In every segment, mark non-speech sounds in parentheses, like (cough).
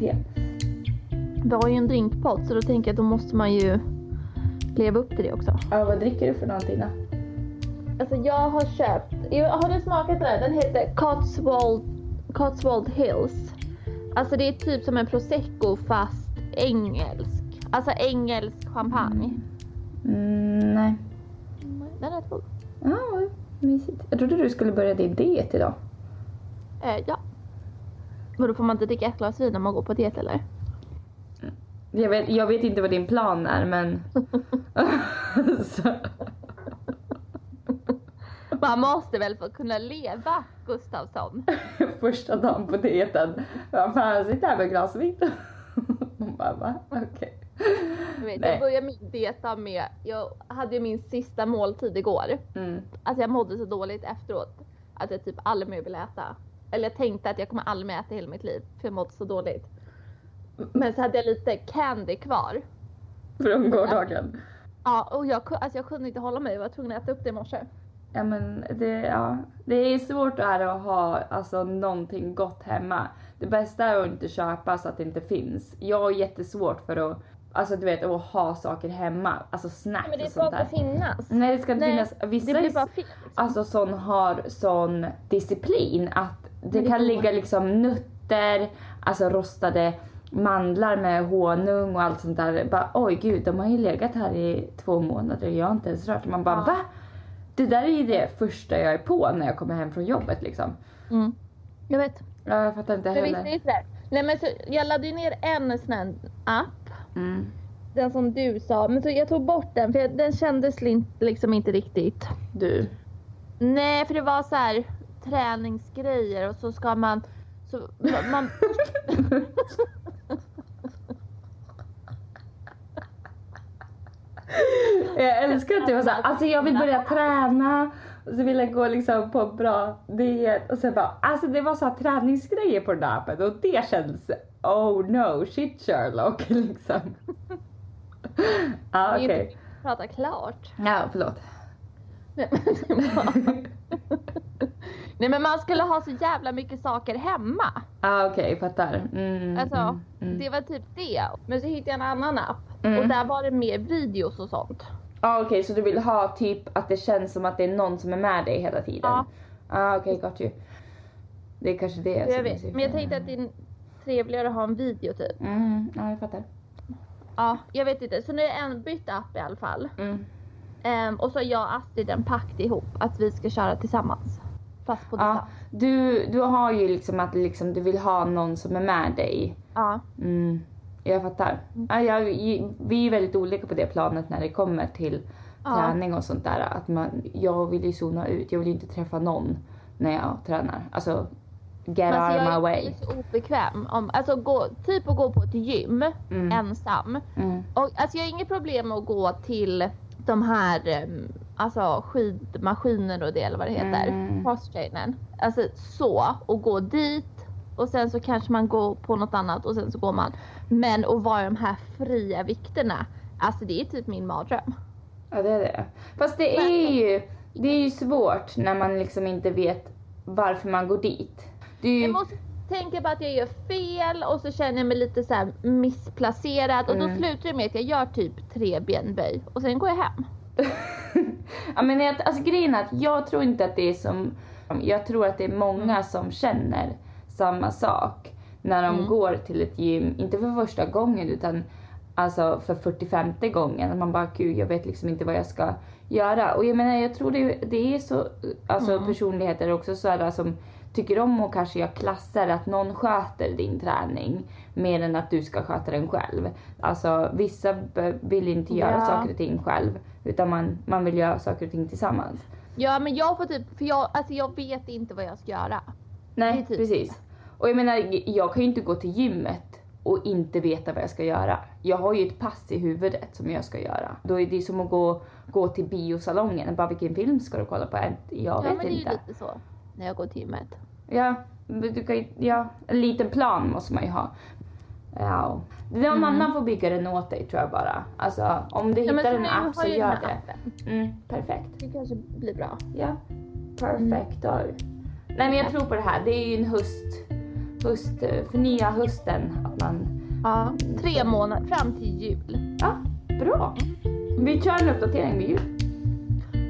te. Vi har ju en drinkpodd så då tänker jag att då måste man ju leva upp till det också. Ja, vad dricker du för någonting då? Alltså jag har köpt, har du smakat den? Den heter Cotswold, Cotswold Hills. Alltså det är typ som en prosecco fast engelsk. Alltså engelsk champagne. Mm, nej. Den är god. Ja, mysigt. Jag trodde du skulle börja din diet idag. Eh, ja. Men då får man inte dricka ett glas vin om man går på diet eller? Jag vet, jag vet inte vad din plan är men... (laughs) Man måste väl få kunna leva Gustavsson? (laughs) första dagen på dieten. Vad fan, sitter här med ett glas vin. (laughs) Hon bara, va? Okej. Jag, vet, jag började min dieta med, jag hade ju min sista måltid igår. Mm. Alltså jag mådde så dåligt efteråt att jag typ aldrig mer ville äta. Eller jag tänkte att jag kommer aldrig mer äta i hela mitt liv för jag mådde så dåligt. Men så hade jag lite candy kvar. Från gårdagen. Ja och jag, alltså jag kunde inte hålla mig, jag var tvungen att äta upp det i morse. Ja men det, ja, det är svårt det här att ha alltså, någonting gott hemma. Det bästa är att inte köpa så att det inte finns. Jag har jättesvårt för att, alltså du vet, att ha saker hemma. Alltså snacks Men det och sånt där. att finnas. Nej det ska inte Nej, finnas. Vissa Det blir bara fel. Liksom. alltså sån har sån disciplin att det det kan ligga liksom nötter, alltså rostade mandlar med honung och allt sånt där. Bara oj gud, de har ju legat här i två månader och jag har inte ens rört dem. Man bara Ja. va? Det där är ju det första jag är på när jag kommer hem från jobbet liksom. Mm. Jag vet. Ja, Jag fattar inte Men visst är heller. det. Nej men så, jag laddade ju ner en sån här app. Mm. Den som du sa. Men så jag tog bort den för jag, den kändes liksom inte riktigt. Du. Nej för det var så här träningsgrejer och så ska man så man, (laughs) Jag älskar att du var såhär, alltså jag vill börja träna och så vill jag gå liksom på bra diet och sen bara, alltså det var så här träningsgrejer på den där appen och det känns, oh no, shit Sherlock (laughs) liksom. (laughs) Är okej. inte prata klart. Ja förlåt. Nej men, det var- Nej men man skulle ha så jävla mycket saker hemma. Ja okej, fattar. Mm, Alltså mm, mm. det var typ det. Men så hittade jag en annan app Mm. och där var det mer videos och sånt. Ja okej, så du vill ha typ att det känns som att det är någon som är med dig hela tiden? Ja. Ja okej, got you. Det är kanske det Jag som är vet. syftet. Men jag tänkte att det är trevligare att ha en video typ. Mm, ja jag fattar. Ja, jag vet inte. Så nu har jag en bytt app i alla fall. Mm. Ehm, och så har jag och Astrid en pakt ihop att vi ska köra tillsammans. Fast på Ja, distans. du, du har ju liksom att liksom, du vill ha någon som är med dig. Ja. Mm, jag fattar. Ja, jag, vi är väldigt olika på det planet när det kommer till Ja. träning och sånt där. Att man, jag vill ju zona ut, jag vill ju inte träffa någon när jag tränar. Alltså, get Men out alltså of my jag way. är så obekväm. Om, alltså gå, typ att gå på ett gym Mm. ensam. Mm. Och, alltså jag har inget problem med att gå till de här em, alltså skidmaskiner och det eller vad det heter. Mm. Crosstrainern. Alltså så och gå dit och sen så kanske man går på något annat och sen så går man. Men att vara i de här fria vikterna. Alltså det är typ min mardröm. Ja, det är det. Fast det är ju, det är ju svårt när man liksom inte vet varför man går dit. Ju... Jag måste tänka på att jag gör fel och så känner jag mig lite så missplacerad och då Mm. slutar det med att jag gör typ tre benböj och sen går jag hem. (laughs) ja, men jag, alltså, grejen är att jag tror inte att det är som... Jag tror att det är många som känner samma sak när de Mm. går till ett gym, inte för första gången utan alltså för 45 gången. Man bara gud jag vet liksom inte vad jag ska göra. Och jag menar jag tror det, det är så, alltså Mm. personligheter också sådana som tycker om att kanske göra klasser, att någon sköter din träning mer än att du ska sköta den själv. Alltså vissa vill inte göra Ja. saker och ting själv utan man, man vill göra saker och ting tillsammans. Ja men jag får typ, för jag, alltså jag vet inte vad jag ska göra. Nej, typ- precis. Och jag menar, jag kan ju inte gå till gymmet och inte veta vad jag ska göra. Jag har ju ett pass i huvudet som jag ska göra. Då är det som att gå, gå till biosalongen. Bara vilken film ska du kolla på? Jag ja vet men det är ju inte. lite så. När jag går till gymmet. Ja, du kan, ju- ja, en liten plan måste man ju ha. Ja. Någon Mm. annan får bygga den åt dig tror jag bara. Alltså om du Ja, hittar en app så gör det. appen. Mm, perfekt. Det kanske blir bra. Ja, perfekt. då. Nej men jag tror på det här. Det är ju en höst, höst, för nya hösten. Att man, Ja, tre månader fram till jul. ja, bra. Vi kör en uppdatering vid jul.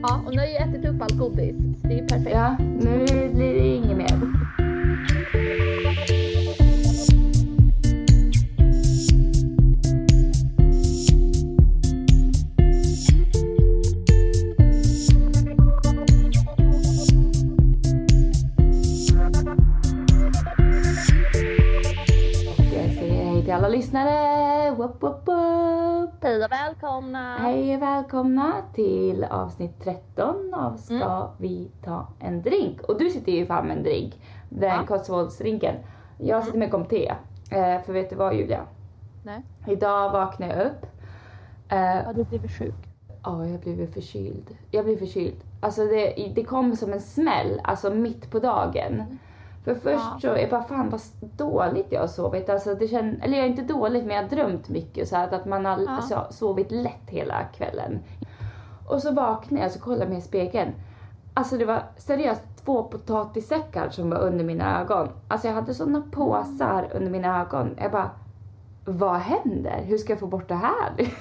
Ja, och nu har jag ätit upp allt godis. Det är perfekt. Ja, nu blir det inget mer. Till alla lyssnare. Whoop, whoop, whoop. Hej och välkomna! Hej och välkomna till avsnitt 13 av Ska Mm. vi ta en drink? Och du sitter ju fram med en drink, den Ja. Cotswolds-drinken. Jag sitter med te. Eh, för vet du vad Julia? Nej. Idag vaknade jag upp. Eh, Har du blivit sjuk? Ja, jag blev förkyld. Jag blev förkyld. Alltså det, det kom som en smäll, alltså mitt på dagen. För först Ja. så, jag bara fan vad dåligt jag har sovit. Alltså det känd, eller jag är inte dåligt men jag har drömt mycket så att, att man har Ja. alltså, sovit lätt hela kvällen. Och så vaknade jag så kollade mig i spegeln. Alltså det var seriöst två potatissäckar som var under mina ögon. Alltså jag hade sådana påsar under mina ögon. Jag bara, vad händer? Hur ska jag få bort det här? (laughs)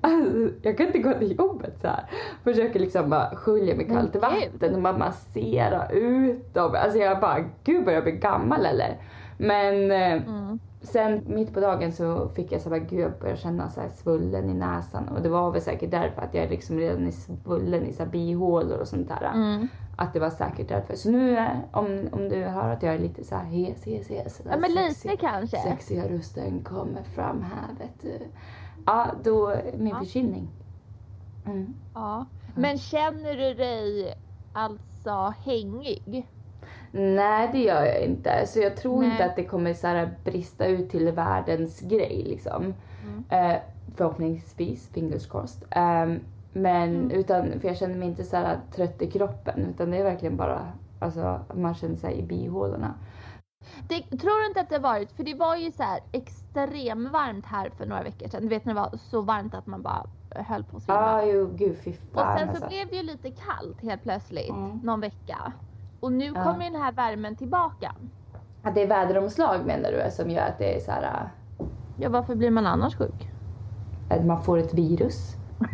alltså, jag kan inte gå till jobbet så här. Försöker liksom bara skölja med kallt vatten och bara massera ut dem. Alltså jag bara, gud börjar jag bli gammal eller? Men eh, Mm. Sen mitt på dagen så fick jag så här, gud jag började känna så här svullen i näsan och det var väl säkert därför att jag liksom redan är svullen i så här bihålor och sånt där. Mm. Att det var säkert därför. Så nu om, om du hör att jag är lite så här hes, hes, hes. Ja men sexig- lite kanske. sexiga rösten kommer fram här vet du. Ja, då min Ja. förkylning. Mm. Ja. Men känner du dig alltså hängig? Nej det gör jag inte. Så jag tror Nej. inte att det kommer så här brista ut till världens grej liksom. Mm. Eh, förhoppningsvis, fingers crossed. Ehm, men Mm. utan, för jag känner mig inte så här trött i kroppen utan det är verkligen bara, alltså man känner sig i bihålorna. Det, tror du inte att det varit, för det var ju så här extremt varmt här för några veckor sedan. Du vet när det var så varmt att man bara höll på att Ja, svimma. ah, jo gud fy och fan sen så alltså. blev det ju lite kallt helt plötsligt Mm. någon vecka. Och nu Ja. kommer den här värmen tillbaka. Att det är väderomslag menar du som gör att det är så här, Ja varför blir man annars sjuk? äh, att man får ett virus? (laughs)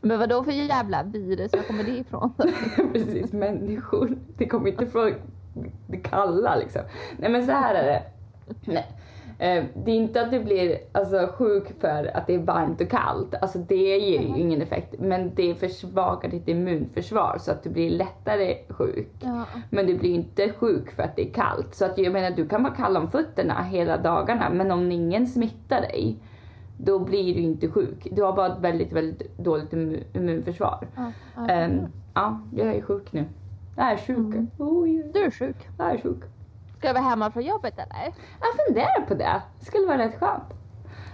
Men vad då för jävla virus? Var kommer det ifrån? (laughs) Precis, människor. Det kommer inte från det kalla liksom. Nej men så här är det. Nej. Eh, Det är inte att du blir alltså, sjuk för att det är varmt och kallt. Alltså det ger ju ingen effekt. Men det försvagar ditt immunförsvar så att du blir lättare sjuk. Ja. Men du blir inte sjuk för att det är kallt. Så att jag menar du kan vara kall om fötterna hela dagarna men om ingen smittar dig då blir du inte sjuk. Du har bara ett väldigt, väldigt dåligt immu- immunförsvar. Ja, ja. Ehm, ja, jag är sjuk nu. Jag är sjuk. Mm. Oj, Du är sjuk. jag är sjuk. Ska du vara hemma från jobbet eller? Jag funderar på det. Det skulle vara rätt skönt.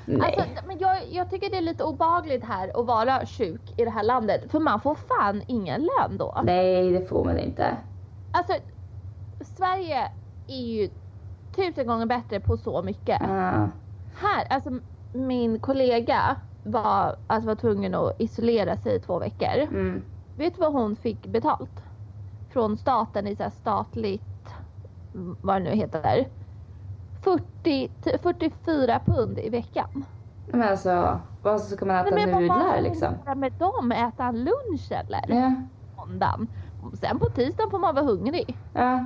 Nej. Alltså, men jag, jag tycker det är lite obagligt här att vara sjuk i det här landet. För man får fan ingen lön då. Nej, det får man inte. Alltså, Sverige är ju tusen gånger bättre på så mycket. Ah, Här, alltså min kollega var, alltså, var tvungen att isolera sig i två veckor. mm. Vet du vad hon fick betalt? Från staten i så här statligt, vad det nu heter. 40, t- 44 pund i veckan. Men alltså, vad ska man äta Nej, nudlar liksom? med dem? Äta en lunch eller? Ja. Måndagen. Sen på tisdagen får man vara hungrig. ja.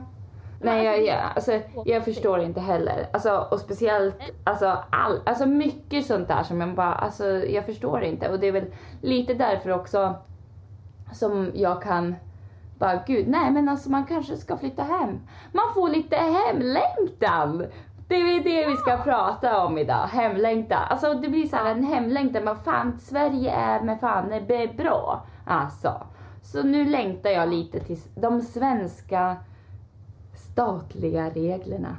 Nej, jag, jag, alltså, jag förstår inte heller. Alltså, och speciellt, alltså, all, alltså mycket sånt där som jag bara, alltså jag förstår inte. Och det är väl lite därför också som jag kan bara, gud, nej men alltså man kanske ska flytta hem. Man får lite hemlängtan. Det är det vi ska prata om idag, hemlängtan. Alltså det blir så här en hemlängtan, men fan Sverige är med fan är bra. Alltså. Så nu längtar jag lite till de svenska statliga reglerna.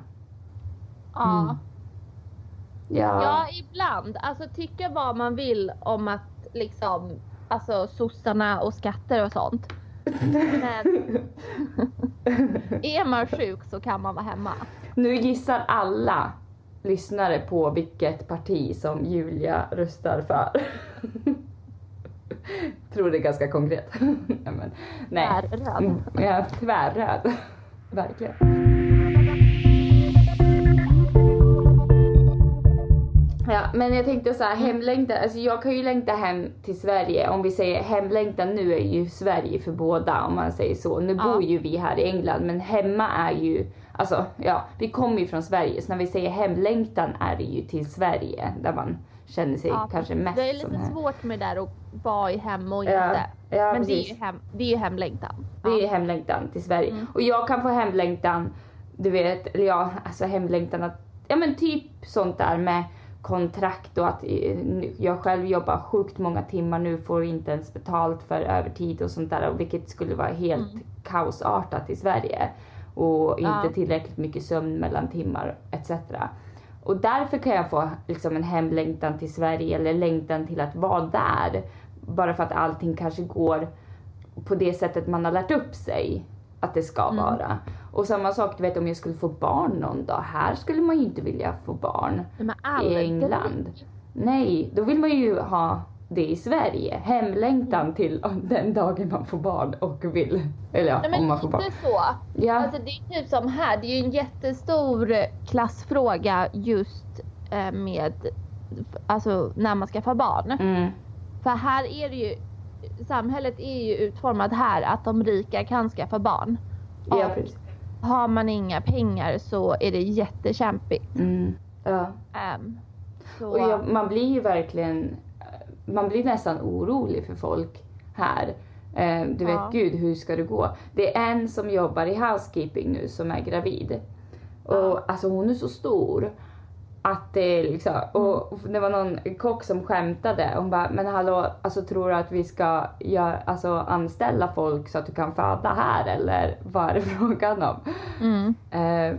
Ja. Mm. Ja. Ja, ibland. Alltså tycka vad man vill om att liksom, alltså sossarna och skatter och sånt. Men är man sjuk så kan man vara hemma. Nu gissar alla lyssnare på vilket parti som Julia röstar för. tror det är ganska konkret. ja, men, nej. Tvärröd. Ja, tvärröd. Verkligen. Ja, men jag tänkte så här, hemlängtan, alltså jag kan ju längta hem till Sverige. Om vi säger hemlängtan nu är ju Sverige för båda om man säger så. Nu Ja. bor ju vi här i England men hemma är ju, alltså ja, vi kommer ju från Sverige så när vi säger hemlängtan är det ju till Sverige där man känner sig Ja, kanske mest Det är lite svårt med det där att vara i hem och Ja, inte. ja, Men det är, ju hem, det är ju hemlängtan. Det är Ja. hemlängtan till Sverige. Mm. Och jag kan få hemlängtan, du vet, eller ja, alltså hemlängtan att, ja men typ sånt där med kontrakt och att jag själv jobbar sjukt många timmar nu, får inte ens betalt för övertid och sånt där, och vilket skulle vara helt Mm. kaosartat i Sverige. Och inte Ja. tillräckligt mycket sömn mellan timmar etc. Och därför kan jag få liksom en hemlängtan till Sverige eller längtan till att vara där. Bara för att allting kanske går på det sättet man har lärt upp sig att det ska Mm. vara. Och samma sak, du vet om jag skulle få barn någon dag. Här skulle man ju inte vilja få barn i. England. Nej, då vill man ju ha det i Sverige. Hemlängtan till den dagen man får barn och vill. Eller ja, Nej, om man får barn. så. Ja, Alltså det är typ som här, det är ju en jättestor klassfråga just eh, med alltså när man ska få barn. mm, För här är det ju, samhället är ju utformat här att de rika kan skaffa barn. ja precis. har man inga pengar så är det jättekämpigt. Mm, ja. Så, Och jag, man blir ju verkligen, man blir nästan orolig för folk här. Eh, du vet, Ja. gud hur ska det gå? Det är en som jobbar i housekeeping nu som är gravid. Och Ja. alltså hon är så stor. Att det är liksom, och det var någon kock som skämtade. Hon bara, men hallå, alltså tror du att vi ska göra, alltså, anställa folk så att du kan föda här eller vad är det (laughs) frågan om? mm, Eh,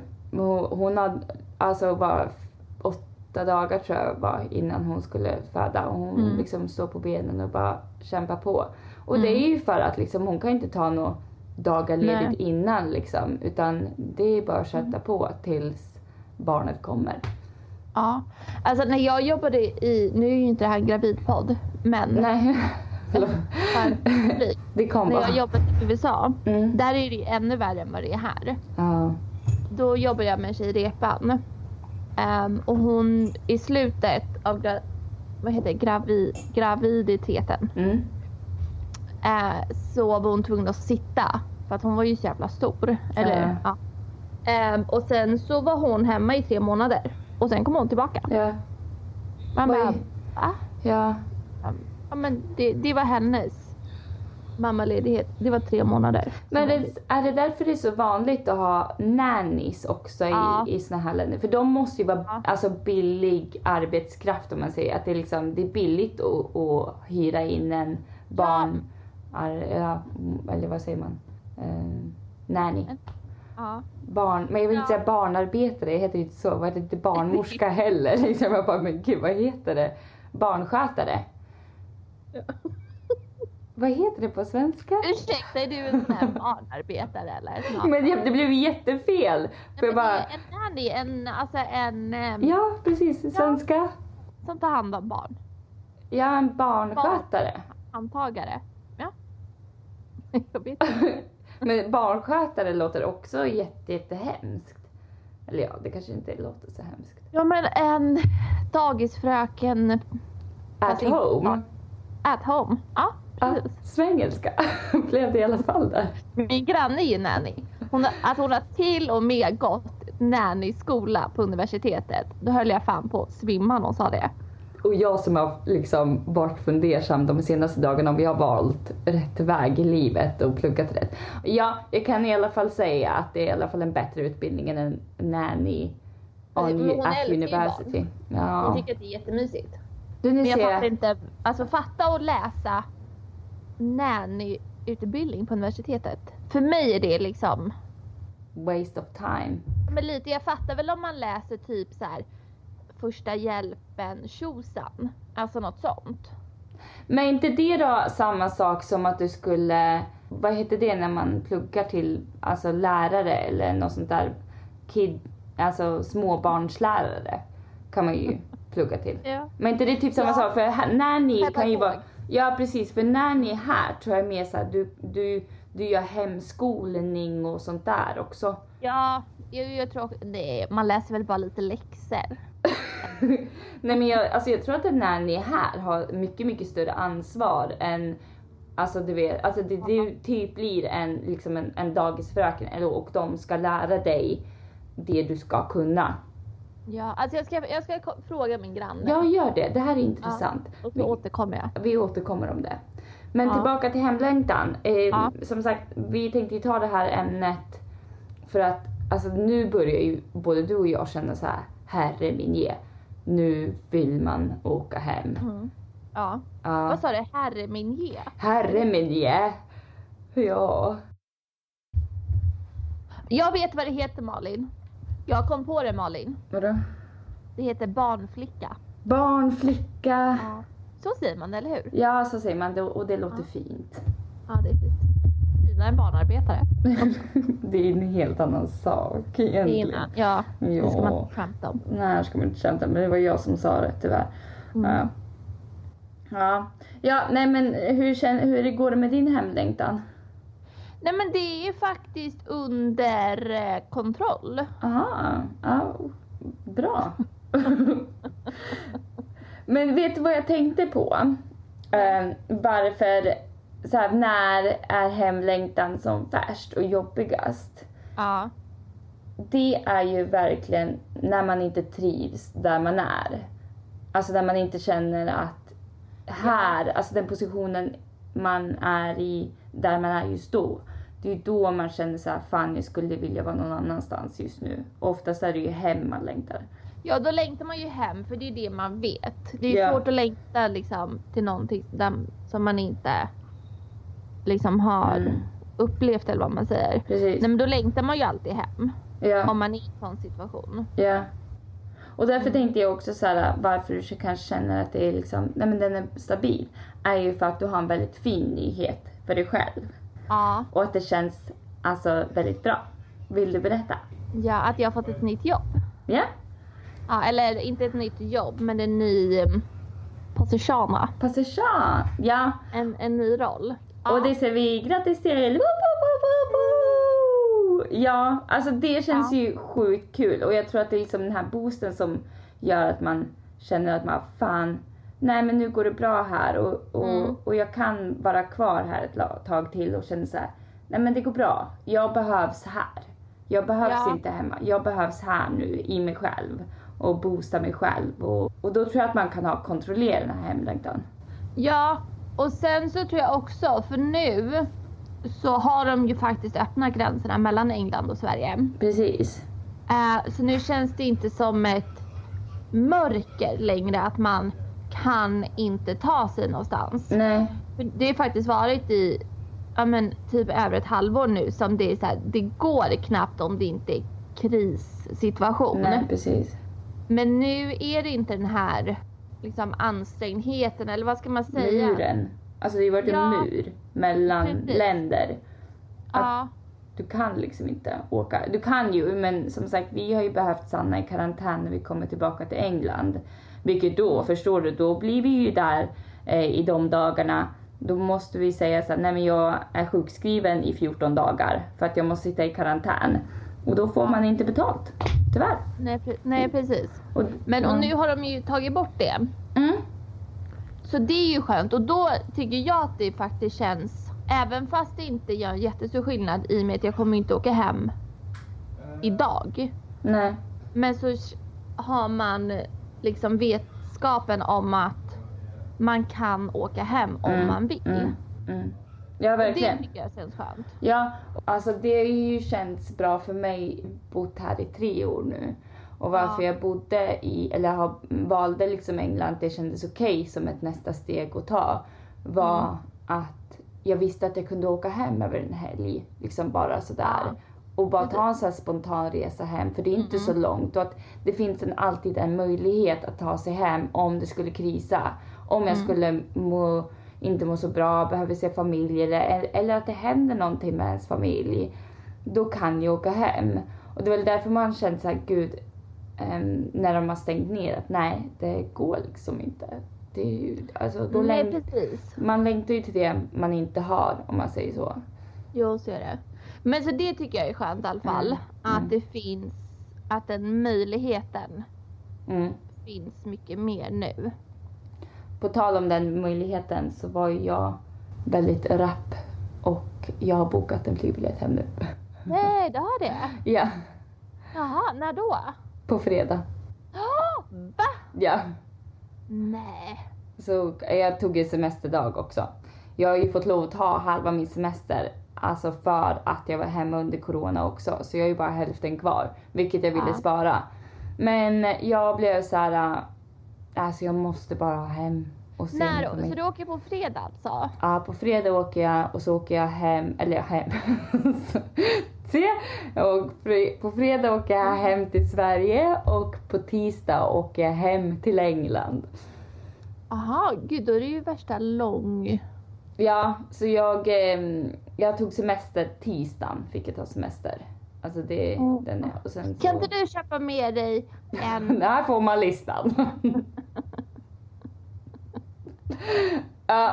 hon, hade, alltså var åtta dagar tror jag var innan hon skulle föda och hon Mm. liksom står på benen och bara kämpar på. Och det Mm. är ju för att liksom hon kan inte ta några dagar ledigt innan liksom utan det är bara att sätta på tills barnet kommer. Ja. Alltså när jag jobbade i, nu är ju inte det här en gravidpodd, men Nej. Fan, (laughs) Det kom när bara. jag jobbade i USA, Mm. där är det ju ännu värre än vad det är här. Ja. Då jobbade jag med en tjej i repan. Ehm, och hon i slutet av gra, vad heter gravi, graviditeten Mm. eh, så var hon tvungen att sitta för att hon var ju så jävla stor. Eller, ja. Ehm, och sen så var hon hemma i tre månader och sen kom hon tillbaka. Ja. Man Oj. bara, va? Ja. Ja, men det, det var hennes mammaledighet. Det var tre månader. Men är det, är det därför det är så vanligt att ha nannies också i, Ja. i såna här länder? För de måste ju vara Ja. alltså, billig arbetskraft om man säger. Att det är, liksom, det är billigt att, att hyra in en barn... ar- Ja, eller vad säger man? Eh, nanny. Ja. Barn, men jag vill inte Ja. säga barnarbetare, det heter ju inte så. Vad heter det inte barnmorska (laughs) heller? Liksom, jag bara, men gud vad heter det? Barnskötare. (laughs) Vad heter det på svenska? Ursäkta, är du en sån här barnarbetare eller? (laughs) Ja. Men det blev jättefel. För jag bara, en nanny, en, alltså en ja precis, svenska. som tar hand om barn. Ja, en barnskötare. Antagare. Ja. Jag vet inte. Men barnskötare låter också jätte, jättehemskt. Eller ja, det kanske inte låter så hemskt. Ja men en dagisfröken At inte home. barn. at home. Ja, precis. svengelska (laughs) blev det i alla fall där. Min granne är ju nanny. Hon att hon har till och med gått nanny-skola på universitetet. Då höll jag fan på att svimma när hon sa det. Och jag som har liksom varit fundersam de senaste dagarna om vi har valt rätt väg i livet och pluggat rätt. Ja, jag kan i alla fall säga att det är i alla fall en bättre utbildning än en nanny Men on, hon at university. Ja. tycker att det är jättemysigt. Du, nu Men jag ser fattar jag. inte, alltså fatta och läsa nanny-utbildning på universitetet. För mig är det liksom, Waste of time. men lite, jag fattar väl om man läser typ så här första hjälpen tjosan. Alltså något sånt. Men är inte det då samma sak som att du skulle, vad heter det när man pluggar till alltså lärare eller något sånt där kid, alltså småbarnslärare kan man ju (laughs) plugga till. Ja. Men inte det är typ samma Ja. sak för här- nanny kan ju vara, Ja precis, för när ni är här tror jag mer såhär, du, du, du gör hemskolning och sånt där också. Ja, jag, jag tror det, man läser väl bara lite läxor. (laughs) Nej men jag, alltså jag tror att när ni är här har mycket, mycket större ansvar än Alltså du vet, alltså det, det typ blir en, liksom en, en dagisfröken och de ska lära dig det du ska kunna. Ja, alltså jag ska, jag ska fråga min granne. Ja, gör det. Det här är intressant. Och så Vi, återkommer jag. vi återkommer om det. Men Ja. tillbaka till hemlängtan. Eh, Ja. Som sagt, vi tänkte ju ta det här ämnet för att alltså, nu börjar ju både du och jag känna så här, herre min ge, nu vill man åka hem. Mm. Ja. Ja. Vad sa du? Herre min ge? Herre min ge. Ja. Jag vet vad det heter Malin. Jag kom på det Malin. Vadå? Det heter barnflicka. Barn, flicka. Ja. Så säger man eller hur? Ja, så säger man och det låter Ja. fint. Ja, det är fint. Finare än barnarbetare. (laughs) det är en helt annan sak egentligen. innan. Ja, det ska man Ja. inte skämta om. Nej, det ska man inte skämta men det var jag som sa det tyvärr. Mm. Ja. Ja. ja, nej men hur, känner, hur går det med din hemlängtan? Nej men det är faktiskt under eh, kontroll. Aha, ja, bra. (laughs) men vet du vad jag tänkte på? Eh, varför, så här, när är hemlängtan som värst och jobbigast? Ja. det är ju verkligen när man inte trivs där man är. Alltså där man inte känner att här, alltså den positionen man är i, där man är just då. Det är ju då man känner så här, fan jag skulle vilja vara någon annanstans just nu. Och oftast är det ju hem man längtar. Ja, då längtar man ju hem för det är det man vet. Det är Ja. svårt att längta liksom till någonting som man inte liksom har Mm. upplevt eller vad man säger. Precis. Nej men då längtar man ju alltid hem. Ja. Om man är i en sån situation. Ja. Och därför tänkte jag också så här, varför du kanske känner att det är liksom, nej men den är stabil. Är ju för att du har en väldigt fin nyhet för dig själv. Ja. Och att det känns alltså väldigt bra. Vill du berätta? Ja, att jag har fått ett nytt jobb. Ja? Ja, eller inte ett nytt jobb men en ny um, position. Position! Ja. En, en ny roll. Ja. Och det säger vi grattis till! Ja, alltså det känns Ja. ju sjukt kul och jag tror att det är liksom den här boosten som gör att man känner att man fan, nej men nu går det bra här och, och, Mm. och jag kan vara kvar här ett tag till och känna så här, nej men det går bra, jag behövs här. Jag behövs Ja. inte hemma, jag behövs här nu i mig själv och boosta mig själv och, och då tror jag att man kan ha kontrollera den här hemlängtan. Ja, och sen så tror jag också, för nu så har de ju faktiskt öppnat gränserna mellan England och Sverige. Precis. Eh, så nu känns det inte som ett mörker längre att man kan inte ta sig någonstans. Nej. För Det har faktiskt varit i ja, men, typ över ett halvår nu som det är så här, det går knappt om det inte är krissituation. Nej, precis. Men nu är det inte den här liksom ansträngdheten eller vad ska man säga? Muren. Alltså det har varit Ja. en mur mellan Precis. länder. Ja, Du kan liksom inte åka. Du kan ju, men som sagt vi har ju behövt stanna i karantän när vi kommer tillbaka till England. Vilket då, förstår du, då blir vi ju där eh, i de dagarna. Då måste vi säga så här, nej men jag är sjukskriven i 14 dagar för att jag måste sitta i karantän. Och då får man inte betalt. Tyvärr. nej, pre- nej precis. Och, Men och nu har de ju tagit bort det. Mm. Så det är ju skönt och då tycker jag att det faktiskt känns, även fast det inte gör en jättestor skillnad i och med att jag kommer inte åka hem idag. Nej. Men så har man liksom vetskapen om att man kan åka hem om Mm, man vill. Mm. Mm. Ja, verkligen. Det tycker jag känns skönt. Ja, alltså det har ju känts bra för mig, bott här i tre år nu. Och varför Ja. jag bodde i, eller har, valde liksom England, det kändes okej som ett nästa steg att ta, var Mm. att jag visste att jag kunde åka hem över en helg, liksom bara sådär. Ja. Och bara ta en sån här spontan resa hem, för det är inte så långt. Och att det finns en, alltid en möjlighet att ta sig hem om det skulle krisa. Om jag skulle må, inte må så bra, behöver se familj eller, eller att det händer någonting med ens familj. Då kan jag åka hem. Och det är väl därför man känner så här, gud, ehm, när de har stängt ner att nej, det går liksom inte. Det är ju, alltså, då Nej läng- precis. man längtar ju till det man inte har om man säger så. Jo så är det. Men så det tycker jag är skönt i alla fall. Mm. Att Mm. det finns, att den möjligheten Mm. finns mycket mer nu. På tal om den möjligheten så var ju jag väldigt rapp och jag har bokat en flygbiljett hem nu. Nej, det har det? Ja, Jaha, när då? på fredag. Oh, va? Ja, Nej. så jag tog en semesterdag också. Jag har ju fått lov att ta halva min semester, alltså för att jag var hemma under corona också. Så jag har ju bara hälften kvar, vilket jag ville Ja. spara. Men jag blev så här, alltså jag måste bara ha hem och se När, mig. så du åker på fredag alltså? Ja, på fredag åker jag och så åker jag hem, eller hem. (laughs) Se! Och på fredag åker jag hem till Sverige och på tisdag åker jag hem till England. Aha, gud då är det ju värsta lång... Ja, så jag, ehm, jag tog semester tisdagen, fick jag ta semester. Alltså det, Mm. den är, och sen så... Kan inte du köpa med dig en... (laughs) Där får man listan. (laughs)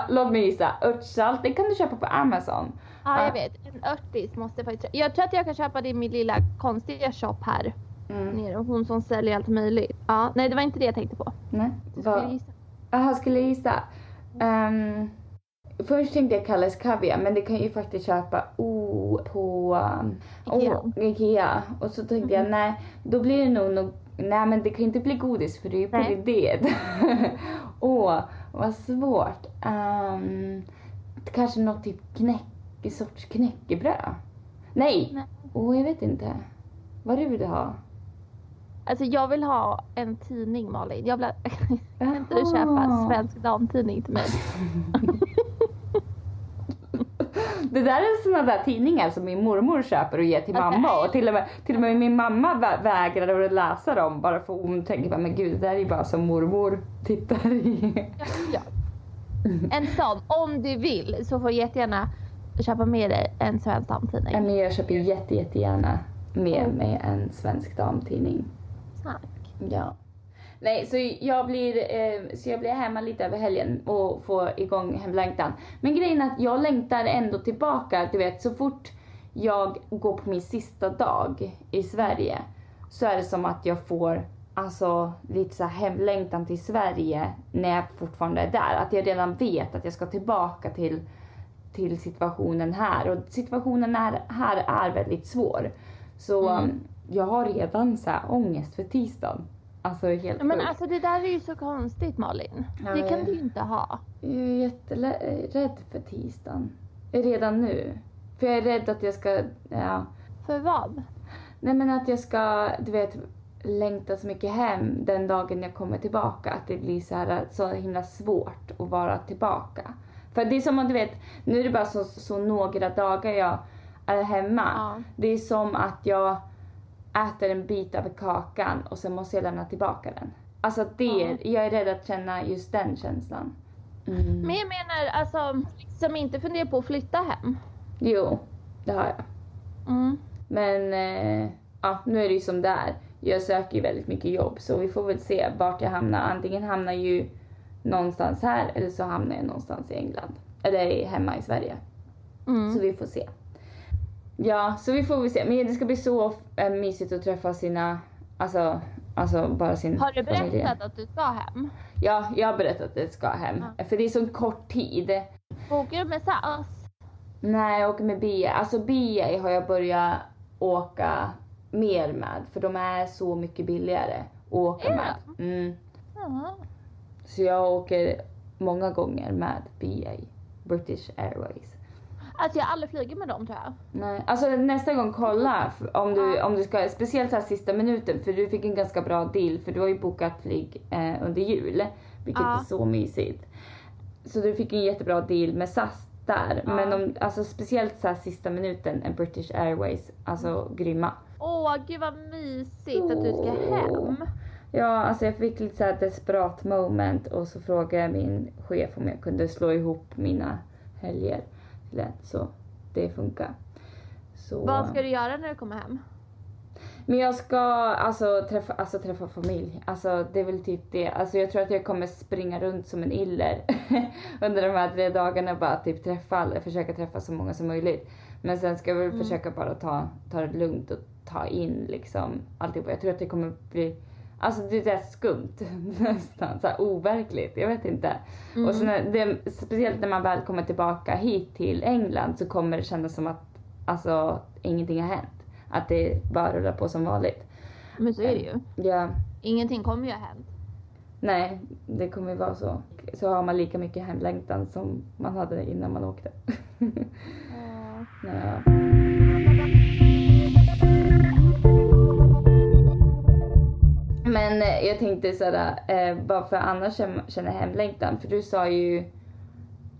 Låt mig gissa. Örtsalt, det kan du köpa på Amazon. Ja, jag vet. En örtis måste jag faktiskt... Jag tror att jag kan köpa det i min lilla konstiga shop här Mm. nere. Hon som säljer allt möjligt. Ja, nej det var inte det jag tänkte på. Nej, Jag vad- skulle gissa. Jaha, skulle jag gissa? Ehm, först tänkte jag Kalles Kaviar, men det kan jag ju faktiskt köpa oh, på um, Ikea. Oh, Ikea. Och så tänkte jag, nej, då blir det nog, nog nej men det kan inte bli godis för det är ju på idé. (laughs) Åh, vad svårt. Um, kanske något typ knäck, sorts knäckebröd? Nej! Åh, jag vet inte. Vad du vill ha? Alltså jag vill ha en tidning Malin. Jag vill kan inte (laughs) du köpa Svensk Damtidning till mig? (laughs) Det där är såna där tidningar som min mormor köper och ger till Okej. mamma och till och, med, till och med min mamma vä- vägrar att läsa dem bara för hon tänker men gud det där är ju bara som mormor tittar i. Ja. En sån, om du vill så får du jättegärna köpa med dig en Svensk Damtidning. Ja, men jag köper jätte, jättegärna med mig en svensk damtidning. Tack. Ja. Nej, så jag blir, eh, så jag blir hemma lite över helgen och får igång hemlängtan. Men grejen är att jag längtar ändå tillbaka, du vet så fort jag går på min sista dag i Sverige så är det som att jag får alltså lite så hemlängtan till Sverige när jag fortfarande är där. Att jag redan vet att jag ska tillbaka till, till situationen här och situationen här, här är väldigt svår. Så Mm. jag har redan så här ångest för tisdagen. Alltså helt Men sjukt. alltså det där är ju så konstigt Malin. Ja, Det kan du ju inte ha. Jag är jätterädd för tisdagen. Redan nu. För jag är rädd att jag ska, ja. För vad? Nej men att jag ska, du vet, längta så mycket hem den dagen jag kommer tillbaka. Att det blir så här så himla svårt att vara tillbaka. För det är som att du vet, nu är det bara så, så några dagar jag är hemma. Ja. Det är som att jag äter en bit av kakan och sen måste jag lämna tillbaka den. Alltså det, Ja. jag är rädd att känna just den känslan. Mm. Men jag menar alltså, som inte funderar på att flytta hem. Jo, det har jag. Mm. Men eh, ja, nu är det ju som det är. Jag söker ju väldigt mycket jobb så vi får väl se vart jag hamnar. Antingen hamnar jag ju någonstans här eller så hamnar jag någonstans i England. Eller hemma i Sverige. Mm. Så vi får se. Ja, så vi får väl se. Men det ska bli så eh, mysigt att träffa sina, alltså, alltså bara sin Har du familj. berättat att du ska hem? Ja, jag har berättat att jag ska hem. Ja. För det är så kort tid. Åker du med SAS? Nej, jag åker med BA. Alltså BA har jag börjat åka mer med. För de är så mycket billigare att åka Är med. Mm. Jaha. Så jag åker många gånger med BA. British Airways. Alltså jag har aldrig flugit med dem tror jag. Nej, alltså nästa gång kolla om du, om du ska, speciellt så här sista minuten för du fick en ganska bra deal för du har ju bokat flyg eh, under jul. Vilket Ja. är så mysigt. Så du fick en jättebra deal med SAS där. Ja. Men om, alltså speciellt så här sista minuten, en British Airways, alltså grymma. Åh gud vad mysigt att du ska hem. Ja, alltså jag fick lite så här desperat moment och så frågade jag min chef om jag kunde slå ihop mina helger ett, så det funkar. Så, Vad ska du göra när du kommer hem? Men jag ska alltså träffa, alltså träffa familj. Alltså det är väl typ det. Alltså jag tror att jag kommer springa runt som en iller (laughs) under de här tre dagarna bara typ träffa, försöka träffa så många som möjligt. Men sen ska jag väl Mm. försöka bara ta, ta det lugnt och ta in liksom alltihopa. Jag tror att det kommer bli Alltså det är skumt (laughs) nästan, så här overkligt. Jag vet inte. Och sen det, speciellt när man väl kommer tillbaka hit till England så kommer det kännas som att alltså ingenting har hänt. Att det bara rullar på som vanligt. Men så är det ju. Ja, Ingenting kommer ju ha hänt. nej, det kommer ju vara så. Så har man lika mycket hemlängtan som man hade innan man åkte. (laughs) ja. Men eh, jag tänkte såhär, eh, bara för annars känner hemlängtan. För du sa ju,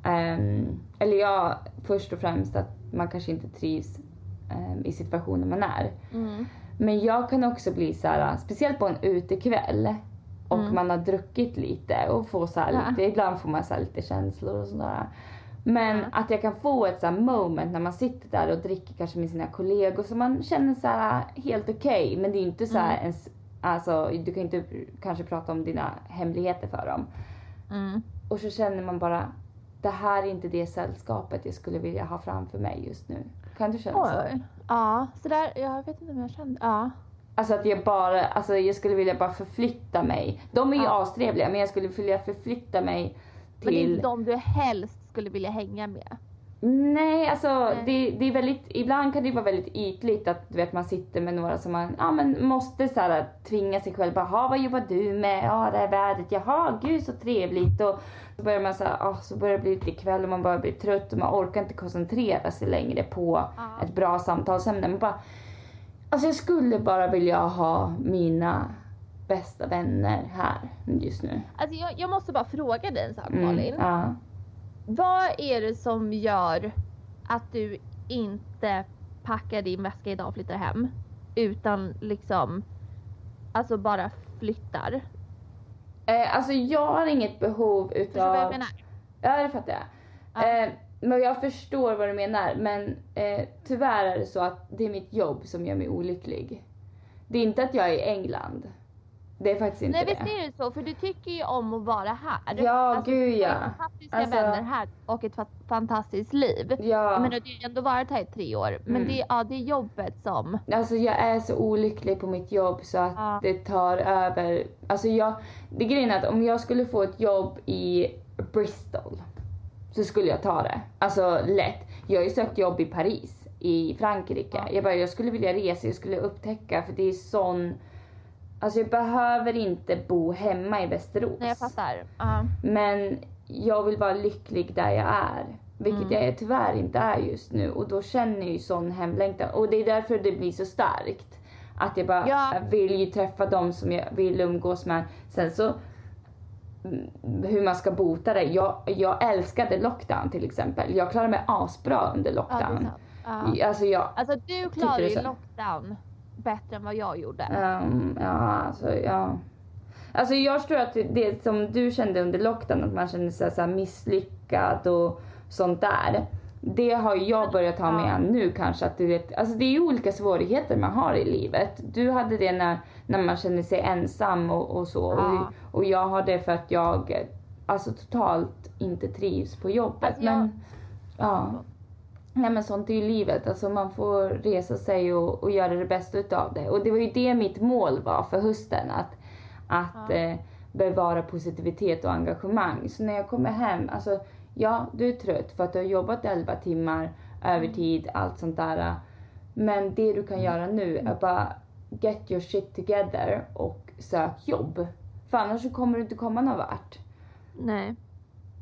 ehm, eller ja, först och främst att man kanske inte trivs ehm, i situationen man är. Mm. Men jag kan också bli så här, speciellt på en utekväll och Mm. man har druckit lite och får så här Ja. lite, ibland får man så lite känslor och sådär. Men Ja. att jag kan få ett så moment när man sitter där och dricker kanske med sina kollegor så man känner så här helt okej men det är inte så här Mm. ens, alltså du kan inte kanske prata om dina hemligheter för dem. Mm. Och så känner man bara, det här är inte det sällskapet jag skulle vilja ha framför mig just nu. Kan du känna så? Oj. Ja, så där, jag vet inte om jag kände, ja. Alltså att jag bara, alltså jag skulle vilja bara förflytta mig. De är ju Ja. astrevliga men jag skulle vilja förflytta mig Men det är till... inte de du helst skulle vilja hänga med. Nej alltså Nej. Det, det är väldigt, ibland kan det vara väldigt ytligt att du vet man sitter med några som man, ja men måste så här tvinga sig själv bara, "Ha, vad jobbar du med? Ja det här vädret, jaha gud så trevligt och så börjar man så här, ah, så börjar det bli lite kväll och man börjar bli trött och man orkar inte koncentrera sig längre på Ja. ett bra samtalsämne. Man bara, alltså jag skulle bara vilja ha mina bästa vänner här just nu. Alltså jag, jag måste bara fråga dig en sak Mm, Malin. ja. Vad är det som gör att du inte packar din väska idag och flyttar hem? Utan liksom, alltså bara flyttar. Eh, alltså jag har inget behov Förstår du vad jag utav... menar? Ja det fattar jag. Ja. Eh, men jag förstår vad du menar men eh, tyvärr är det så att det är mitt jobb som gör mig olycklig. Det är inte att jag är i England. Det är faktiskt inte Nej det. visst är det så, för du tycker ju om att vara här. Ja, alltså, gud, du har ja. fantastiska Alltså- vänner här och ett fa- fantastiskt liv. Jag Ja, menar, du har ju ändå varit här i tre år. Men Mm. det, ja, det är jobbet som... alltså jag är så olycklig på mitt jobb så att Ja. det tar över. Alltså jag, det grejen är att om jag skulle få ett jobb i Bristol så skulle jag ta det. Alltså lätt. Jag har ju sökt jobb i Paris i Frankrike. Ja. Jag bara, jag skulle vilja resa, jag skulle upptäcka för det är sån Alltså jag behöver inte bo hemma i Västerås. Nej, jag fattar. Ja. Men jag vill vara lycklig där jag är. Vilket Mm. jag tyvärr inte är just nu. Och då känner jag ju sån hemlängtan. Och det är därför det blir så starkt. Att jag bara Ja. vill ju träffa dem som jag vill umgås med. Sen så mm, hur man ska bota det. Jag, jag älskade lockdown till exempel. Jag klarade mig asbra under lockdown. Ja. alltså jag, Alltså du klarar det ju lockdown bättre än vad jag gjorde. Um, ja, alltså ja. Alltså jag tror att det som du kände under lockdown, att man kände sig så misslyckad och sånt där. Det har jag börjat ha med nu kanske att du vet, alltså det är ju olika svårigheter man har i livet. Du hade det när, när man känner sig ensam och, och så. Ja. Och, och jag har det för att jag alltså totalt inte trivs på jobbet. Alltså, jag- Men ja. Nej men sånt är ju livet. Alltså man får resa sig och, och göra det bästa utav det. Och det var ju det mitt mål var för hösten. Att, att Ja. eh, bevara positivitet och engagemang. Så när jag kommer hem, alltså ja du är trött för att du har jobbat 11 timmar, övertid, allt sånt där. Men det du kan göra nu är bara get your shit together och sök jobb. För annars så kommer du inte komma någon vart. Nej.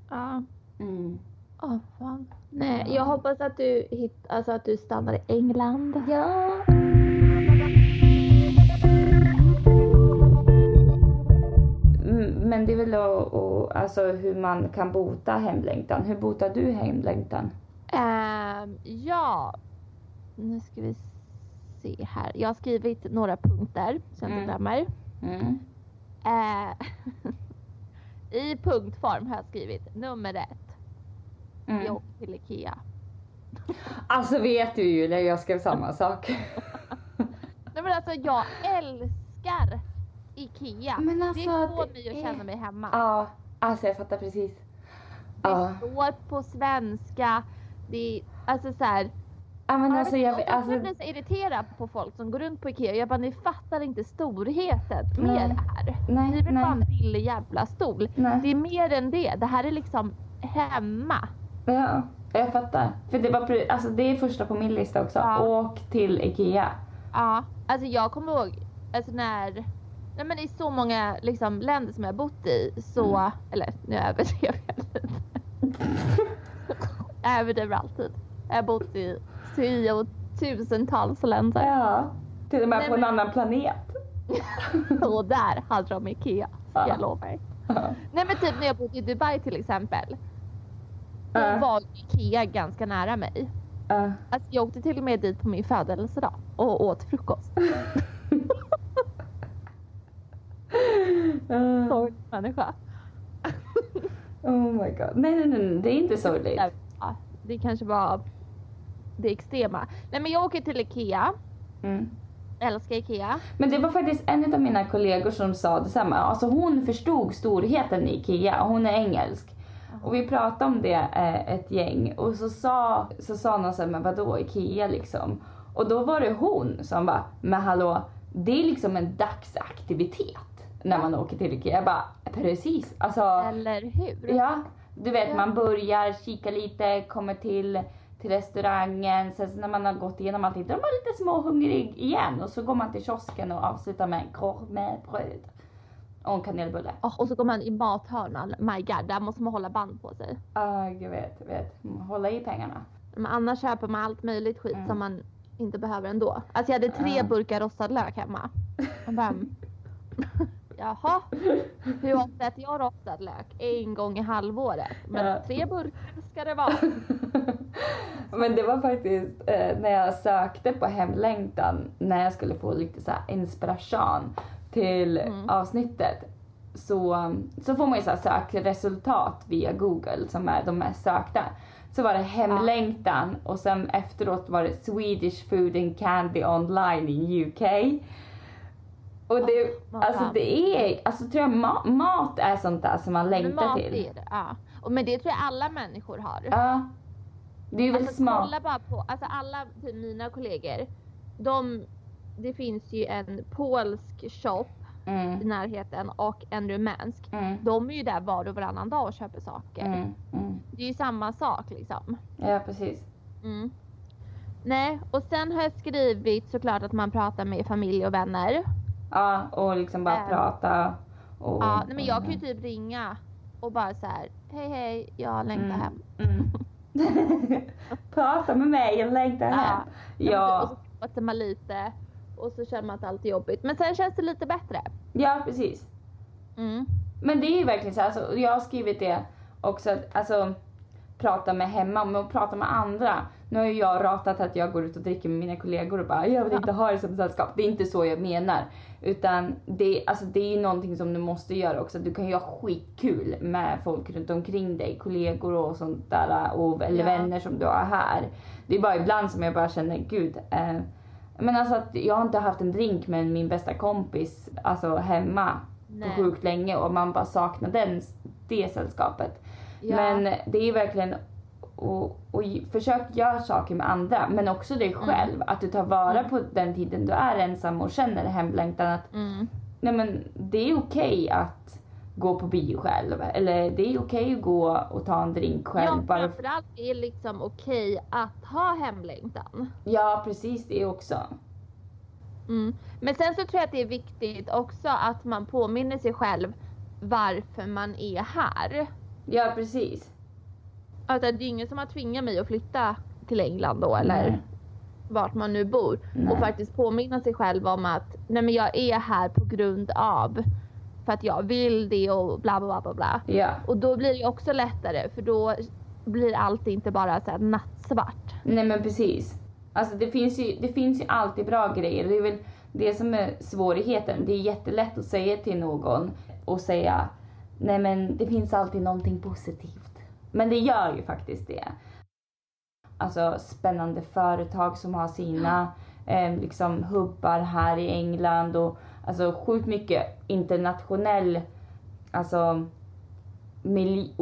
Ja. Mm. Åh fan. Nej, jag hoppas att du, hitt, alltså att du stannar i England. Ja. Mm, Men det är väl då, och, alltså hur man kan bota hemlängtan. Hur botar du hemlängtan? Ehm, ja. Nu ska vi se här. Jag har skrivit några punkter så jag inte Mm. glömmer. Mm. Eh, (laughs) I punktform har jag skrivit nummer ett. Mm. Jag åker till Ikea. Alltså vet du ju när jag skrev samma sak. (laughs) Nej men alltså jag älskar IKEA. Men alltså, det får mig att känna mig hemma. Ja, alltså jag fattar precis. Det Ja. står på svenska. Det är, alltså så här, Ja men Ja, alltså jag, jag, alltså, blir så irriterad på folk som går runt på IKEA. Jag bara, ni fattar inte storheten med Nej. det här. Nej, Ni vill nej. ha en billig jävla stol. Nej. Det är mer än det. Det här är liksom hemma. Ja, jag fattar. För det var alltså det är första på min lista också. Ja. Åk till IKEA. Ja, alltså jag kommer ihåg alltså när Nej men i så många liksom, länder som jag bott i så, Mm. eller nu överdrev jag lite. jag (laughs) överdriver alltid. Jag har bott i tiotusentals länder. Ja. Till och med Nej, på en men- annan planet. (laughs) Och där hade de IKEA, Ja. jag lova er. Ja. Nej men typ när jag bodde i Dubai till exempel. Då Ja. var IKEA ganska nära mig. Ja. Alltså jag åkte till och med dit på min födelsedag och åt frukost. (laughs) (laughs) Ja. Sorglig människa. (laughs) Oh my god. Nej, nej, nej, det är inte sorgligt. Det kanske var det extrema. Nej men jag åker till IKEA. Mm. Älskar IKEA. Men det var faktiskt en av mina kollegor som sa detsamma. Alltså hon förstod storheten i IKEA hon är engelsk. Och vi pratade om det eh, ett gäng och så sa, så sa någon såhär, men vadå IKEA liksom? Och då var det hon som bara, men hallå, det är liksom en dagsaktivitet när man åker till IKEA. Jag bara, precis. Alltså, Eller hur? Ja, du vet Ja. man börjar kika lite, kommer till, till restaurangen, sen när man har gått igenom allting, då är man lite småhungrig igen och så går man till kiosken och avslutar med en korv med bröd och en kanelbulle. Åh, och så går man i mathörnan. My god, där måste man hålla band på sig. Ja, jag vet, jag vet. Hålla i pengarna. Men annars köper man allt möjligt skit Mm. som man inte behöver ändå. Alltså jag hade tre Ja. burkar rostad lök hemma. Och bara, (laughs) Jaha, hur ofta äter jag rostad lök? En gång i halvåret. Men tre burkar ska det vara. (laughs) Men det var faktiskt eh, när jag sökte på hemlängtan, när jag skulle få lite så här inspiration till Mm. avsnittet. Så, så får man ju så här sökresultat via google som är de mest sökta. Så var det hemlängtan och sen efteråt var det Swedish food and candy online in UK. Och det, vad alltså det är, alltså tror jag ma- mat är sånt där som man Men längtar mat till. är det, ja. Och men det tror jag alla människor har. Ja. Det är väldigt Alltså smart. kolla bara på, alltså alla typ mina kollegor. De, det finns ju en polsk shop i Mm, närheten och en rumänsk. mm, De är ju där var och varannan dag och köper saker. mm, mm. Det är ju samma sak liksom. Ja, precis. Mm. Nej, och sen har jag skrivit såklart att man pratar med familj och vänner. Ja, och liksom bara Ähm. prata. Och, Ja, nej, men jag kan ju typ ringa och bara så här, hej hej, jag längtar Mm. hem. Mm. (laughs) prata med mig, jag längtar hem. Ja. Och Ja, så pratar man lite och så känner man att allt är jobbigt. Men sen känns det lite bättre. ja, precis. Mm. Men det är ju verkligen så alltså, jag har skrivit det också, att, alltså prata med hemma, men att prata med andra. Nu har ju jag ratat att jag går ut och dricker med mina kollegor och bara jag vill inte ha det som sällskap. Det är inte så jag menar. Utan det, alltså, det är ju någonting som du måste göra också. Du kan ju ha skitkul med folk runt omkring dig, kollegor och sånt där. Och, eller Ja. vänner som du har här. Det är bara ibland som jag bara känner, gud. Eh, men alltså att jag har inte haft en drink med min bästa kompis alltså hemma Nej. på sjukt länge och man bara saknar den, det sällskapet. Ja. Men det är ju verkligen och, och försök göra saker med andra men också dig Mm. själv. Att du tar vara på den tiden du är ensam och känner hemlängtan att Mm. nej men det är okej att gå på bio själv. Eller det är okej att gå och ta en drink själv. Ja, bara, framförallt är det liksom okej att ha hemlängtan. ja precis det också. Mm. Men sen så tror jag att det är viktigt också att man påminner sig själv varför man är här. Ja precis. Alltså det är ingen som har tvingat mig att flytta till England då eller Nej. vart man nu bor. Nej. Och faktiskt påminna sig själv om att nej men jag är här på grund av för att jag vill det och bla bla bla bla. Ja. Och då blir det också lättare för då blir allt inte bara så nattsvart. Nej men precis. Alltså det finns, ju, det finns ju alltid bra grejer. Det är väl det som är svårigheten. Det är jättelätt att säga till någon och säga nej men det finns alltid någonting positivt. Men det gör ju faktiskt det. Alltså spännande företag som har sina (gasps) (gasps) eh, liksom hubbar här i England och alltså sjukt mycket internationell alltså miljö,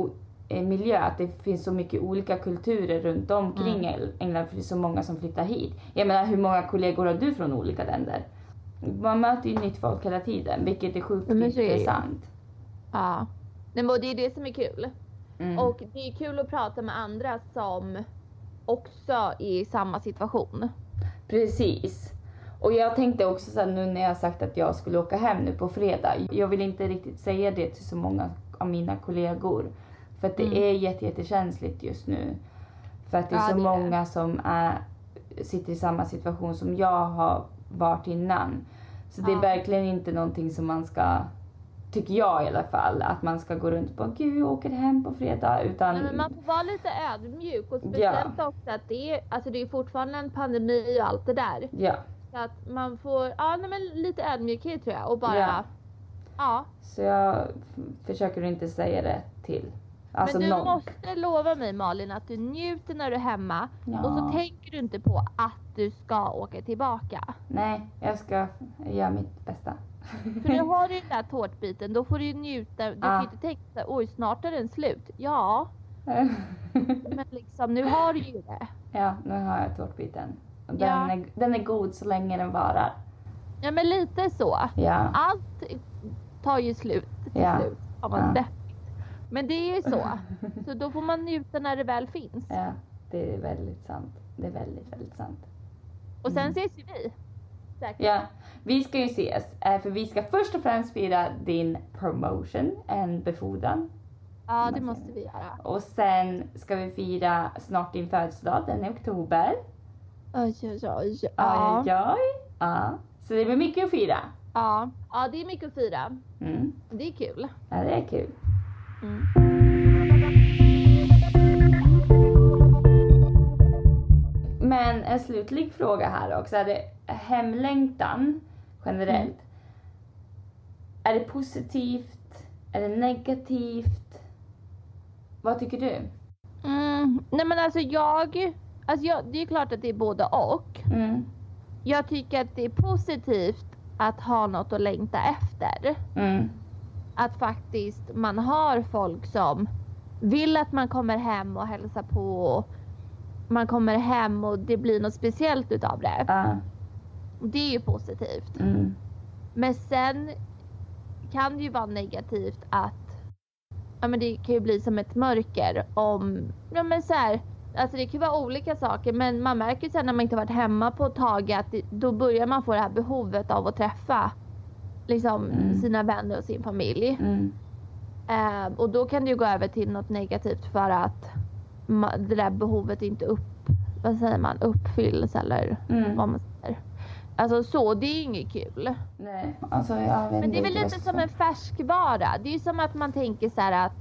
miljö, att det finns så mycket olika kulturer runt omkring Mm. England för det är så många som flyttar hit. Jag menar hur många kollegor har du från olika länder? Man möter ju nytt folk hela tiden vilket är sjukt ju. intressant. Ja. Men det är det som är kul. Mm. Och det är kul att prata med andra som också är i samma situation. Precis. Och jag tänkte också så här, nu när jag sagt att jag skulle åka hem nu på fredag. Jag vill inte riktigt säga det till så många av mina kollegor. För att det Mm. är jätte, jättekänsligt just nu. För att det är Ja, så det är många som är, sitter i samma situation som jag har varit innan. Så det är Ja. verkligen inte någonting som man ska, tycker jag i alla fall, att man ska gå runt på gud jag åker hem på fredag. Utan men man får vara lite ödmjuk och speciellt också att det är, alltså det är fortfarande en pandemi och allt det där. ja. Så att man får, ja nej, men lite ödmjukhet tror jag och bara, Ja. ja. Så jag försöker inte säga det till. Alltså men du någon. måste lova mig Malin att du njuter när du är hemma Ja. och så tänker du inte på att du ska åka tillbaka. Nej, jag ska göra mitt bästa. För nu har du den där tårtbiten, då får du ju njuta. Du kan ju inte tänka så här, oj snart är den slut. Ja, (laughs) men liksom nu har du ju det. ja, nu har jag tårtbiten. Den, Ja. är, den är god så länge den varar. Ja men lite så. Ja. Allt tar ju slut till Ja. slut. Har man Ja. Men det är ju så. (laughs) Så då får man njuta när det väl finns. ja, det är väldigt sant. Det är väldigt, väldigt sant. Och sen Mm. ses ju vi. Säkert. Ja, vi ska ju ses. eh, För vi ska först och främst fira din promotion, en befordran. Ja det måste vi göra. Och sen ska vi fira snart din födelsedag, den är i oktober. Oj oj oj. Oj, Ja. oj, oj. Ja. Så det blir mycket att fira. Ja. ja det är mycket att fira. Mm. Det är kul. Ja, det är kul. Mm. Men en slutlig fråga här också. Är det hemlängtan generellt? Är det positivt? Är det negativt? Vad tycker du? Mm. Nej men alltså jag, alltså jag, det är klart att det är både och. Mm. Jag tycker att det är positivt att ha något att längta efter. Mm. Att faktiskt man har folk som vill att man kommer hem och hälsar på. Och man kommer hem och det blir något speciellt utav det. Ja. Det är ju positivt. Mm. Men sen kan det ju vara negativt att ja, men det kan ju bli som ett mörker om, ja men så här, alltså det kan vara olika saker men man märker sen när man inte varit hemma på ett tag att det, då börjar man få det här behovet av att träffa liksom Mm. sina vänner och sin familj. Mm. Eh, och då kan det ju gå över till något negativt för att ma- det där behovet inte upp, vad säger man, uppfylls eller Mm. vad man säger. Alltså så, det är ju inget kul. Nej, alltså jag vet Men det är väl lite som en färskvara. Det är ju som att man tänker så här att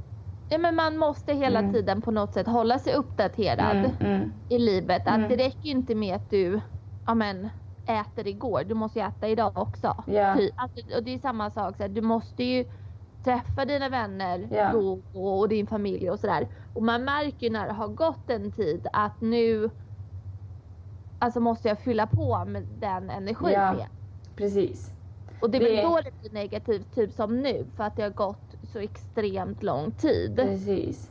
ja, men man måste hela Mm. tiden på något sätt hålla sig uppdaterad Mm, mm, i livet. Att Mm. det räcker ju inte med att du ja, men, äter igår, du måste ju äta idag också. Ja. Ty- Alltså, och det är samma sak, så här, du måste ju träffa dina vänner Ja. då och och din familj och sådär. Och man märker ju när det har gått en tid att nu alltså måste jag fylla på med den energin Ja. igen. Precis. Och det Det- väl då det blir negativt, typ som nu, för att det har gått så extremt lång tid. Precis.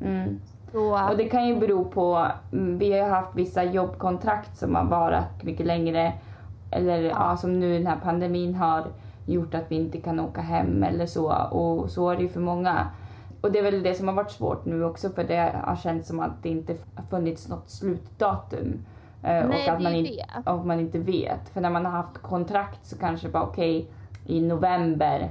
Mm. Så, Och det kan ju bero på, mm, vi har ju haft vissa jobbkontrakt som har varit mycket längre. Eller ja. som nu den här pandemin har gjort att vi inte kan åka hem eller så. Och så är det ju för många. Och det är väl det som har varit svårt nu också för det har känts som att det inte funnits något slutdatum. Eh, Nej, och att man, in, och man inte vet. För när man har haft kontrakt så kanske bara okej i november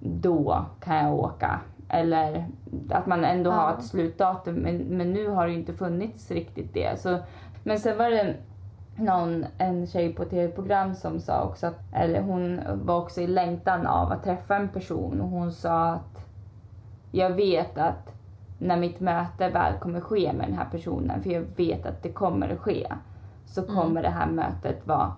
då kan jag åka. Eller att man ändå har Ja. ett slutdatum. Men, men nu har det ju inte funnits riktigt det. Så, men sen var det någon, en tjej på tv-program som sa också att, eller hon var också i längtan av att träffa en person och hon sa att jag vet att när mitt möte väl kommer ske med den här personen, för jag vet att det kommer att ske, så Mm. kommer det här mötet vara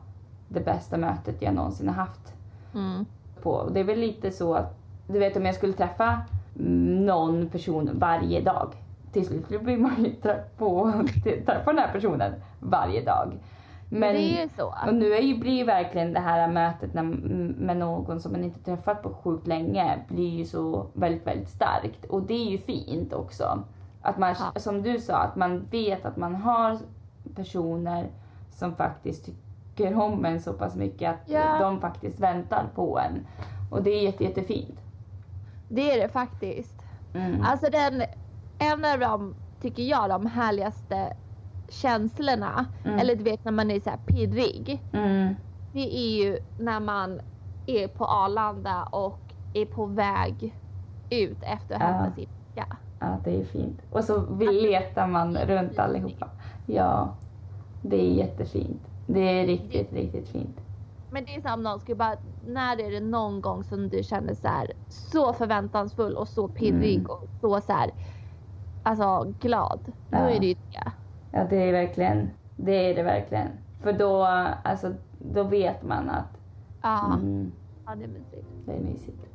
det bästa mötet jag någonsin har haft mm. på. Och det är väl lite så att, du vet om jag skulle träffa någon person varje dag. Till slut blir man ju trött på att träffa den här personen varje dag. Men det är ju så. Och nu är ju, blir ju verkligen det här mötet när, med någon som man inte träffat på sjukt länge blir ju så väldigt, väldigt starkt. Och det är ju fint också. Att man, Ja. som du sa, att man vet att man har personer som faktiskt tycker om en så pass mycket att Ja. de faktiskt väntar på en. Och det är jätte, jättefint. Det är det faktiskt. Mm. Alltså den, en av de, tycker jag, de härligaste känslorna, Mm. eller du vet när man är så här pirrig. Mm. Det är ju när man är på Arlanda och är på väg ut efter att Ja. hämta sin väska. Ja, det är fint. Och så letar man runt allihopa. Ja, det är jättefint. Det är riktigt, riktigt fint. Men det är som någon skulle bara, när är det någon gång som du känner så här så förväntansfull och så pirrig Mm. och så så här, alltså glad. Då Ja. är det ju det. Ja, det är verkligen, det är det verkligen. För då, alltså, då vet man att Ja, mm, ja det är mysigt. det är mysigt.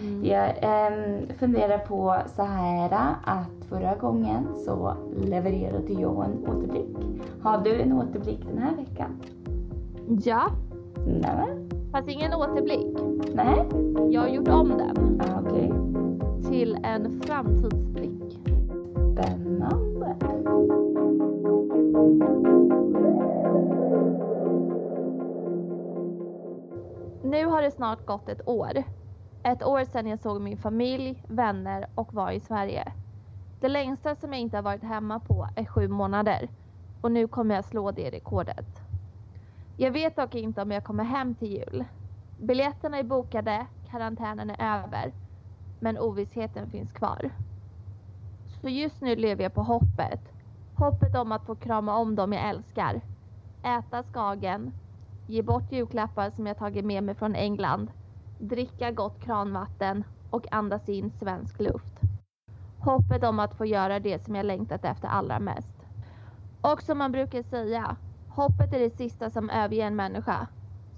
Mm. Jag ehm, funderar på så här att förra gången så levererade jag en återblick. Har du en återblick den här veckan? Ja, Nej? fast ingen återblick. Nej? Jag har gjort om den Ah, Okej. till en framtidsblick. Spännande. Nu har det snart gått ett år. Ett år sedan jag såg min familj, vänner och var i Sverige. Det längsta som jag inte har varit hemma på är sju månader. Och nu kommer jag slå det rekordet. Jag vet dock inte om jag kommer hem till jul. Biljetterna är bokade, karantänen är över. Men ovissheten finns kvar. Så just nu lever jag på hoppet. Hoppet om att få krama om dem jag älskar. Äta skagen, ge bort julklappar som jag tagit med mig från England, dricka gott kranvatten och andas in svensk luft. Hoppet om att få göra det som jag längtat efter allra mest. Och som man brukar säga, hoppet är det sista som överger en människa.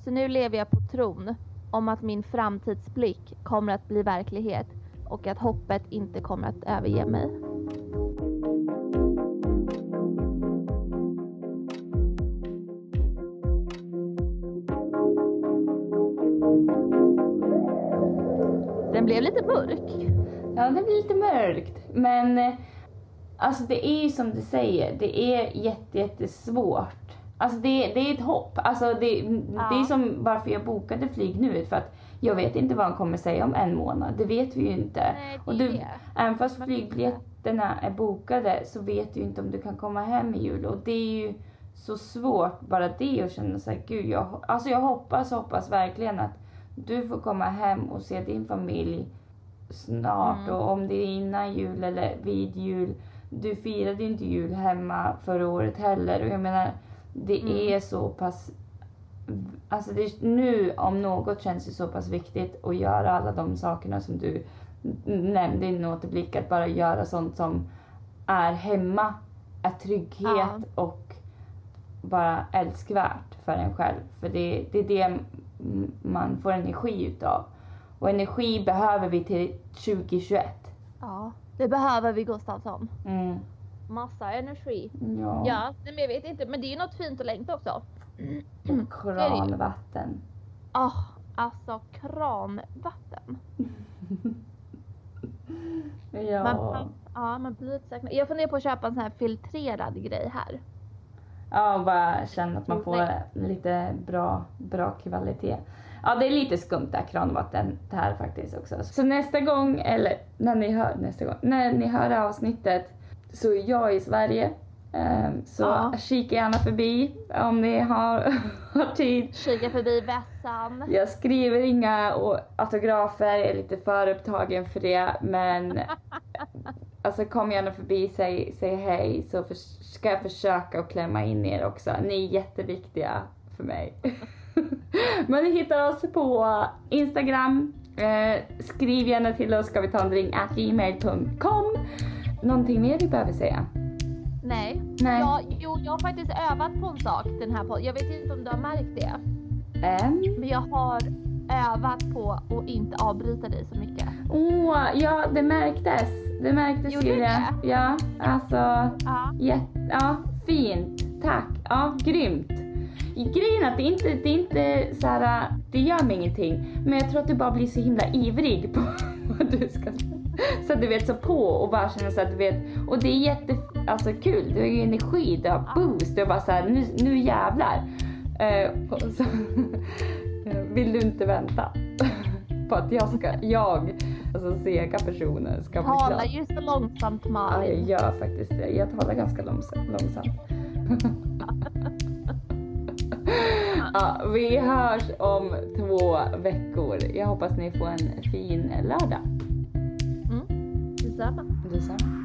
Så nu lever jag på tron om att min framtidsblick kommer att bli verklighet och att hoppet inte kommer att överge mig. Mörk. Ja, det blir lite mörkt. Men eh, alltså det är ju som du säger, det är jätte, jättesvårt. Alltså det, det är ett hopp. Alltså det, det är Ja. som varför jag bokade flyg nu. För att jag vet inte vad han kommer säga om en månad. Det vet vi ju inte. Nej, Och du, det. även fast flygbiljetterna är bokade så vet du ju inte om du kan komma hem i jul. Och det är ju så svårt bara det att känna sig gud jag, alltså jag hoppas, hoppas verkligen att du får komma hem och se din familj snart Mm. och om det är innan jul eller vid jul. Du firade ju inte jul hemma förra året heller och jag menar det Mm. är så pass Alltså det, nu om något känns det så pass viktigt att göra alla de sakerna som du nämnde i din återblick. Att bara göra sånt som är hemma, är trygghet Ja. och bara älskvärt för en själv. För det, det är det man får energi utav. Och energi behöver vi till 2021. Ja, det behöver vi Gustafsson. Mm. Massa energi. Ja. Ja, men jag vet inte, men det är ju något fint att längta också. Kranvatten. Ah, alltså kranvatten. (laughs) Ja. Man, ja, man blir lite säker. Jag funderar på att köpa en sån här filtrerad grej här. Ja, och bara känna att man får lite bra, bra kvalitet. Ja, det är lite skumt det här kranvatten det här faktiskt också. Så nästa gång, eller när ni hör nästa gång, när ni hör avsnittet så är jag i Sverige. Ehm, Så Ja. kika gärna förbi om ni har, (laughs) har tid. Kika förbi vässan. Jag skriver inga autografer, jag är lite för upptagen för det men (laughs) alltså kom gärna förbi, säg, säg hej så för, ska jag försöka att klämma in er också. Ni är jätteviktiga för mig. (laughs) (laughs) men ni hittar oss på Instagram, eh, skriv gärna till oss ska vi ta en drink at gmail.com. Någonting mer vi behöver säga? Nej. Nej. Ja, jo, jag har faktiskt övat på en sak den här podden. Jag vet inte om du har märkt det. Ehm, Men jag har övat på att inte avbryta dig så mycket. Åh, ja det märktes. Det märktes Gjorde Julia. Ja, alltså Ja. Jätte, ja, fint. Tack. Ja, grymt. Grejen är att det är inte, det är inte så här, det gör mig ingenting. Men jag tror att du bara blir så himla ivrig på (laughs) vad du ska så att du vet så på och bara känner så att du vet och det är jätte, alltså kul, du har ju energi, du har boost, du har bara såhär nu, nu jävlar. Och så, (laughs) vill du inte vänta (laughs) på att jag ska, jag, alltså sega personen ska bli Talar glad? ju så långsamt Ja, jag Malin. gör faktiskt det. Jag talar ganska långsamt. långsamt. Ja, vi hörs om två veckor. Jag hoppas ni får en fin lördag. Mm. Detsamma. Detsamma.